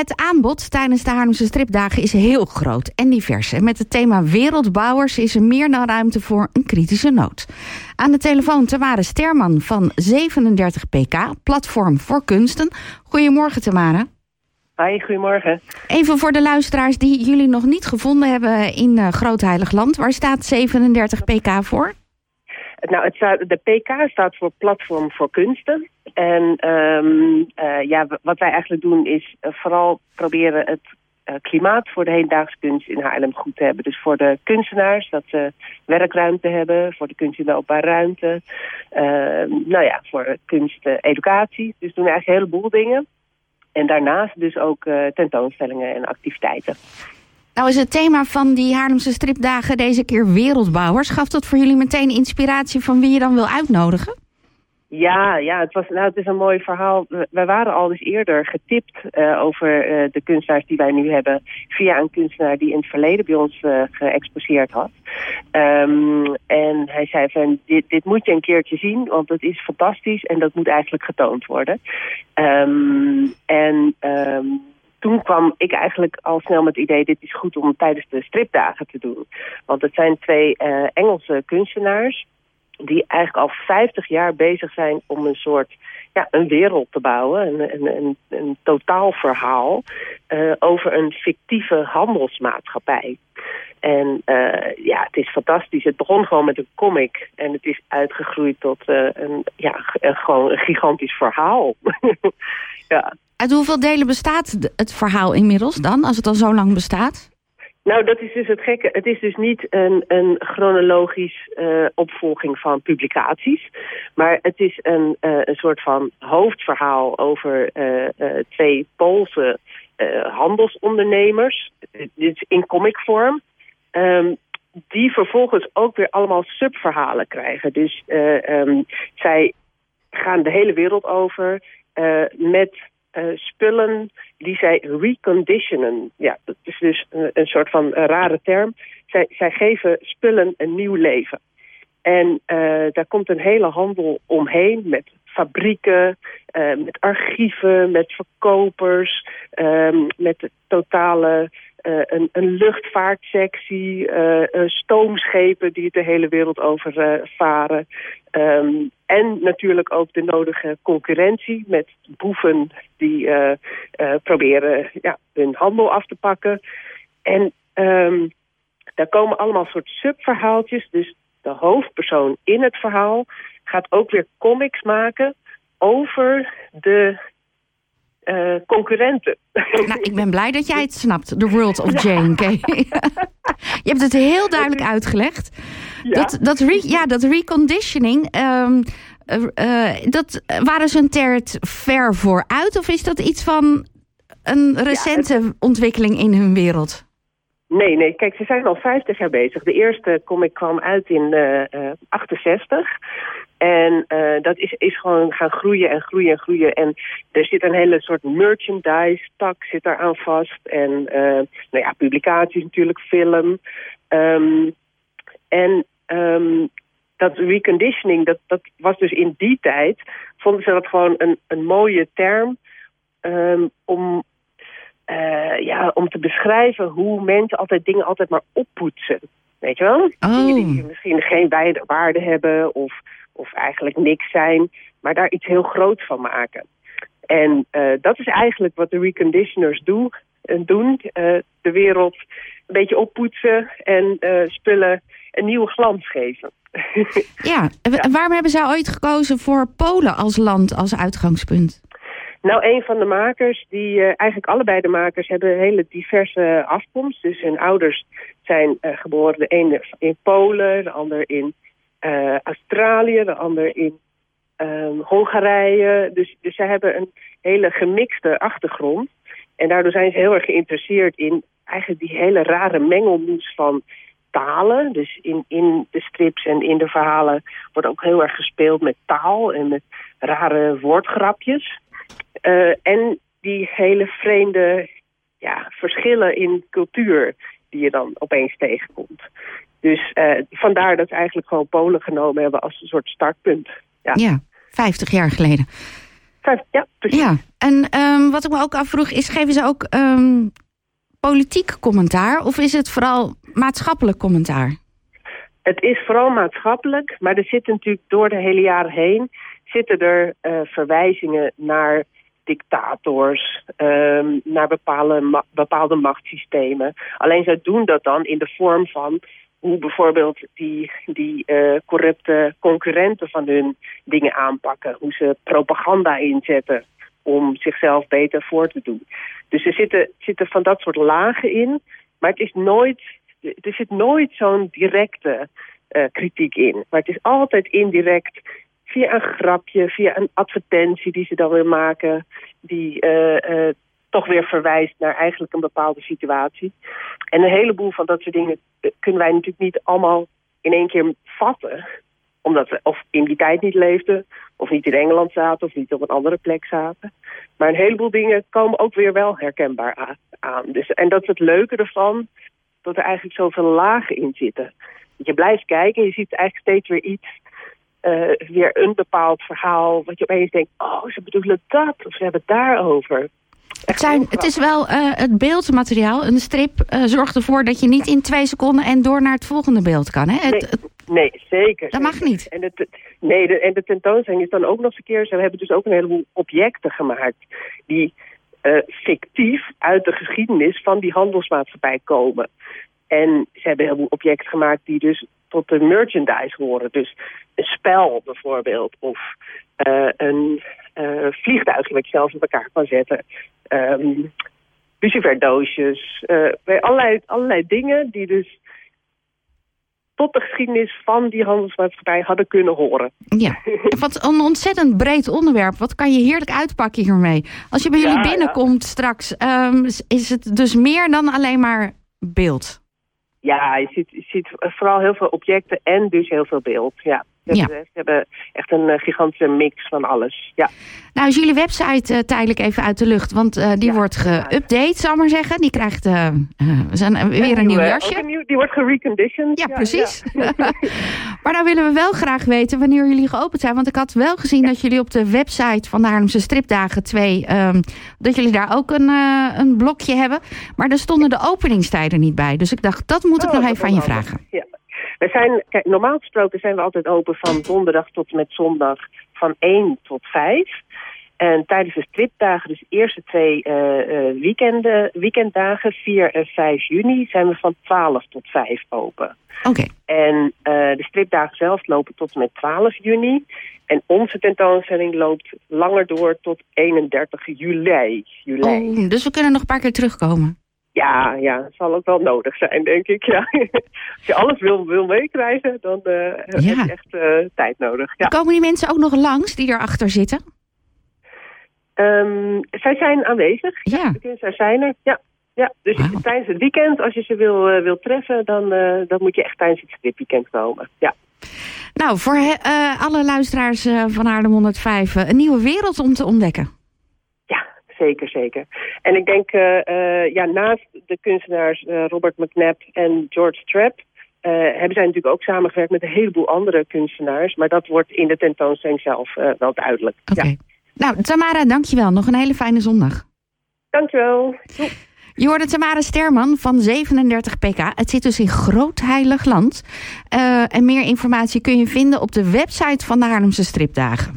het aanbod tijdens de Haarlemse stripdagen is heel groot en divers. En met het thema wereldbouwers is er meer dan ruimte voor een kritische noot. Aan de telefoon Tamara Sterman van 37 PK, Platform voor Kunsten. Goedemorgen Tamara. Hi, goedemorgen. Even voor de luisteraars die jullie nog niet gevonden hebben in uh, Groot Heilig Land. Waar staat 37 PK voor? Nou, het staat, de PK staat voor Platform voor Kunsten. En um, uh, ja, wat wij eigenlijk doen is uh, vooral proberen het uh, klimaat voor de hedendaagse kunst in Haarlem goed te hebben. Dus voor de kunstenaars, dat ze werkruimte hebben, voor de kunst in de ruimte. nou ja, voor kunsteducatie. Dus doen eigenlijk een heleboel dingen. En daarnaast dus ook tentoonstellingen en activiteiten. Nou is het thema van die Haarlemse stripdagen deze keer wereldbouwers. Gaf dat voor jullie meteen inspiratie van wie je dan wil uitnodigen? Ja, ja het, was, nou, het is een mooi verhaal. Wij waren al eens eerder getipt uh, over uh, de kunstenaars die wij nu hebben... via een kunstenaar die in het verleden bij ons uh, geëxposeerd had. Um, en hij zei van, dit, dit moet je een keertje zien, want het is fantastisch... en dat moet eigenlijk getoond worden. Um, en... Um, toen kwam ik eigenlijk al snel met het idee... dit is goed om tijdens de stripdagen te doen. Want het zijn twee Engelse kunstenaars... die eigenlijk al 50 jaar bezig zijn om een soort... Ja, een wereld te bouwen, een, een, een, een totaalverhaal... Uh, over een fictieve handelsmaatschappij. En uh, ja, het is fantastisch. Het begon gewoon met een comic. En het is uitgegroeid tot uh, een, ja, gewoon een gigantisch verhaal. ja. Uit hoeveel delen bestaat het verhaal inmiddels dan, als het al zo lang bestaat? Nou, dat is dus het gekke. Het is dus niet een, een chronologisch uh, opvolging van publicaties. Maar het is een, uh, een soort van hoofdverhaal over uh, twee Poolse handelsondernemers. Dit is in comicvorm. Um, die vervolgens ook weer allemaal subverhalen krijgen. Dus um, zij gaan de hele wereld over met spullen die zij reconditionen. Ja, dat is dus een, een soort van rare term. Zij, zij geven spullen een nieuw leven. En uh, daar komt een hele handel omheen met fabrieken, uh, met archieven, met verkopers, um, met de totale uh, een, een luchtvaartsectie, uh, stoomschepen die het de hele wereld over varen. Um, en natuurlijk ook de nodige concurrentie met boeven die proberen ja, hun handel af te pakken. En um, daar komen allemaal soort subverhaaltjes. Dus de hoofdpersoon in het verhaal gaat ook weer comics maken over de uh, concurrenten. Nou, ik ben blij dat jij het snapt, The World of Jane. Ja. Je hebt het heel duidelijk uitgelegd. Ja. Dat, dat, re, ja, dat reconditioning, um, uh, dat waren ze een ter ver vooruit? Of is dat iets van een recente ja, het... ontwikkeling in hun wereld? Nee, nee. Kijk, ze zijn al 50 jaar bezig. De eerste comic kwam uit in uh, uh, 68. En uh, dat is, is gewoon gaan groeien en groeien en groeien. En er zit een hele soort merchandise-tak zit aan vast. En nou ja, publicaties natuurlijk, film. Um, en um, dat reconditioning, dat, dat was dus in die tijd... vonden ze dat gewoon een, een mooie term... Um, om uh, ja, om te beschrijven hoe mensen altijd dingen altijd maar oppoetsen. Weet je wel? Oh. Dingen die misschien geen waarde hebben of, of eigenlijk niks zijn, maar daar iets heel groots van maken. En uh, dat is eigenlijk wat de reconditioners doen. Uh, doen de wereld een beetje oppoetsen en spullen een nieuwe glans geven. ja, ja, waarom hebben zij ooit gekozen voor Polen als land, als uitgangspunt? Nou, een van de makers, die uh, eigenlijk allebei de makers hebben hele diverse afkomst. Dus hun ouders zijn uh, geboren, de ene in Polen, de ander in uh, Australië, de ander in um, Hongarije. Dus, dus zij hebben een hele gemixte achtergrond. En daardoor zijn ze heel erg geïnteresseerd in eigenlijk die hele rare mengelmoes van talen. Dus in, in de strips en in de verhalen wordt ook heel erg gespeeld met taal en met rare woordgrapjes. Uh, en die hele vreemde ja, verschillen in cultuur die je dan opeens tegenkomt. Dus uh, vandaar dat we eigenlijk gewoon Polen genomen hebben als een soort startpunt. Ja, ja 50 jaar geleden. Vijf, ja, precies. Ja, en um, wat ik me ook afvroeg is, geven ze ook um, politiek commentaar of is het vooral maatschappelijk commentaar? Het is vooral maatschappelijk, maar er zitten natuurlijk door de hele jaren heen... zitten er uh, verwijzingen naar dictators, um, naar bepaalde, ma bepaalde machtssystemen. Alleen zij doen dat dan in de vorm van hoe bijvoorbeeld die, die uh, corrupte concurrenten van hun dingen aanpakken. Hoe ze propaganda inzetten om zichzelf beter voor te doen. Dus er zitten, zitten van dat soort lagen in. Maar het is nooit, er zit nooit zo'n directe uh, kritiek in. Maar het is altijd indirect via een grapje, via een advertentie die ze dan weer maken... die uh, uh, toch weer verwijst naar eigenlijk een bepaalde situatie. En een heleboel van dat soort dingen kunnen wij natuurlijk niet allemaal in één keer vatten. Omdat we of in die tijd niet leefden, of niet in Engeland zaten, of niet op een andere plek zaten. Maar een heleboel dingen komen ook weer wel herkenbaar aan. Dus, en dat is het leuke ervan, dat er eigenlijk zoveel lagen in zitten. Je blijft kijken en je ziet eigenlijk steeds weer iets uh, weer een bepaald verhaal... wat je opeens denkt, oh, ze bedoelen dat, of ze hebben het daarover. Het, zijn, het is wel uh, het beeldmateriaal, een strip, uh, zorgt ervoor dat je niet in twee seconden en door naar het volgende beeld kan. Hè? Nee, nee zeker. Dat mag niet. En, het, nee, de, en de tentoonstelling is dan ook nog eens een keer, ze hebben dus ook een heleboel objecten gemaakt die fictief uit de geschiedenis van die handelsmaatschappij komen. En ze hebben een heleboel objecten gemaakt die dus tot de merchandise horen. Dus een spel bijvoorbeeld. Of uh, een uh, vliegtuigje wat je zelf in elkaar kan zetten. Um, luciferdoosjes. Uh, allerlei, allerlei dingen die dus tot de geschiedenis van die handelsmaatschappij hadden kunnen horen. Ja, wat een ontzettend breed onderwerp. Wat kan je heerlijk uitpakken hiermee? Als je bij jullie binnenkomt ja. straks, um, is het dus meer dan alleen maar beeld? Ja, je ziet, je ziet vooral heel veel objecten en dus heel veel beeld. Ja. Ze, ja. hebben, ze hebben echt een uh, gigantische mix van alles. Ja. Nou is jullie website uh, tijdelijk even uit de lucht, want uh, die ja, wordt geüpdate, zal maar zeggen. Die krijgt zijn, weer een, een nieuw jasje. Een nieuw, die wordt gereconditioned. Ja, ja precies. Maar nou willen we wel graag weten wanneer jullie geopend zijn. Want ik had wel gezien dat jullie op de website van de Haarlemse Stripdagen 2... Um, dat jullie daar ook een, een blokje hebben. Maar daar stonden de openingstijden niet bij. Dus ik dacht, dat moet ik oh, nog even aan je vragen. Ja. We zijn, kijk, normaal gesproken zijn we altijd open van donderdag tot en met zondag van 1 tot 5. En tijdens de stripdagen, dus de eerste twee uh, weekenden, weekenddagen, 4 en 5 juni, zijn we van 12 tot 5 open. Oké. Okay. En uh, de stripdagen zelf lopen tot en met 12 juni. En onze tentoonstelling loopt langer door tot 31 juli. juli. Oh, dus we kunnen nog een paar keer terugkomen. Ja, ja, het zal ook wel nodig zijn, denk ik. Ja. Als je alles wil, wil meekrijgen, dan uh, ja. heb je echt uh, tijd nodig. Ja. Komen die mensen ook nog langs die erachter zitten? Um, zij zijn aanwezig. Ja. De kunstenaars zijn er, ja. ja. Dus wow. tijdens het weekend, als je ze wil, uh, wil treffen, dan, dan moet je echt tijdens het stripweekend komen. Ja. Nou, voor alle luisteraars van Haarlem 105 een nieuwe wereld om te ontdekken zeker, zeker. En ik denk, uh, uh, ja, naast de kunstenaars uh, Robert McNabb en George Trapp... hebben zij natuurlijk ook samengewerkt met een heleboel andere kunstenaars. Maar dat wordt in de tentoonstelling zelf wel duidelijk. Oké. Okay. Ja. Nou, Tamara, dankjewel. Nog een hele fijne zondag. Dankjewel. Je hoorde Tamara Sterman van 37 pk. Het zit dus in Groot Heilig Land. en meer informatie kun je vinden op de website van de Haarlemse Stripdagen.